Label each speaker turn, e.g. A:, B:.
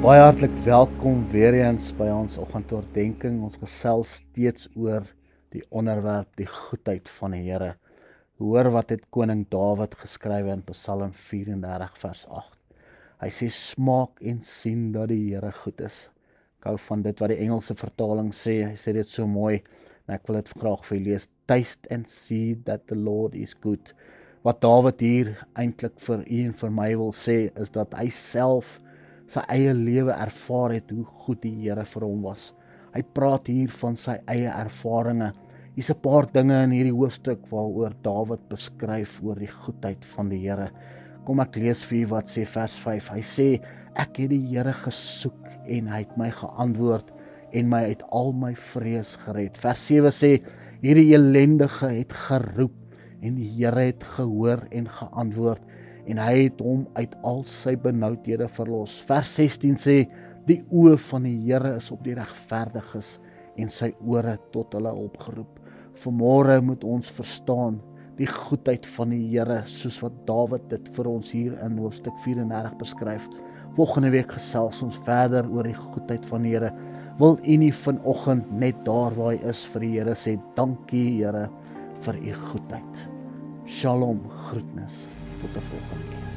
A: Baie hartlik welkom weer eens by ons oggendoordenkings. Ons gesels steeds oor die onderwerp die goedheid van die Here. Hoor wat het koning Dawid geskrywe in Psalm 34 vers 8. Hy sê smaak en sien dat die Here goed is. Ek hou van dit wat die Engelse vertaling sê. Hy sê dit so mooi en ek wil dit graag vir julle lees. Taste and see that the Lord is good. Wat Dawid hier eintlik vir u en vir my wil sê is dat hy self sy eie lewe ervaar het hoe goed die Here vir hom was. Hy praat hier van sy eie ervarings. Hier's 'n paar dinge in hierdie hoofstuk waaroor Dawid beskryf oor die goedheid van die Here. Kom ek lees vir u wat sê vers 5. Hy sê ek het die Here gesoek en hy het my geantwoord en my uit al my vrees gered. Vers 7 sê hierdie elendige het geroep en die Here het gehoor en geantwoord en hy het hom uit al sy benoudhede verlos. Vers 16 sê die oë van die Here is op die regverdiges en sy ore tot hulle opgeroep. Vanmôre moet ons verstaan die goedheid van die Here soos wat Dawid dit vir ons hier in hoofstuk 34 beskryf. Volgende week gesels ons verder oor die goedheid van die Here. Wil u nie vanoggend net daar waar hy is vir die Here sê dankie Here vir u goedheid. Shalom groetnis tot 'n volgende keer.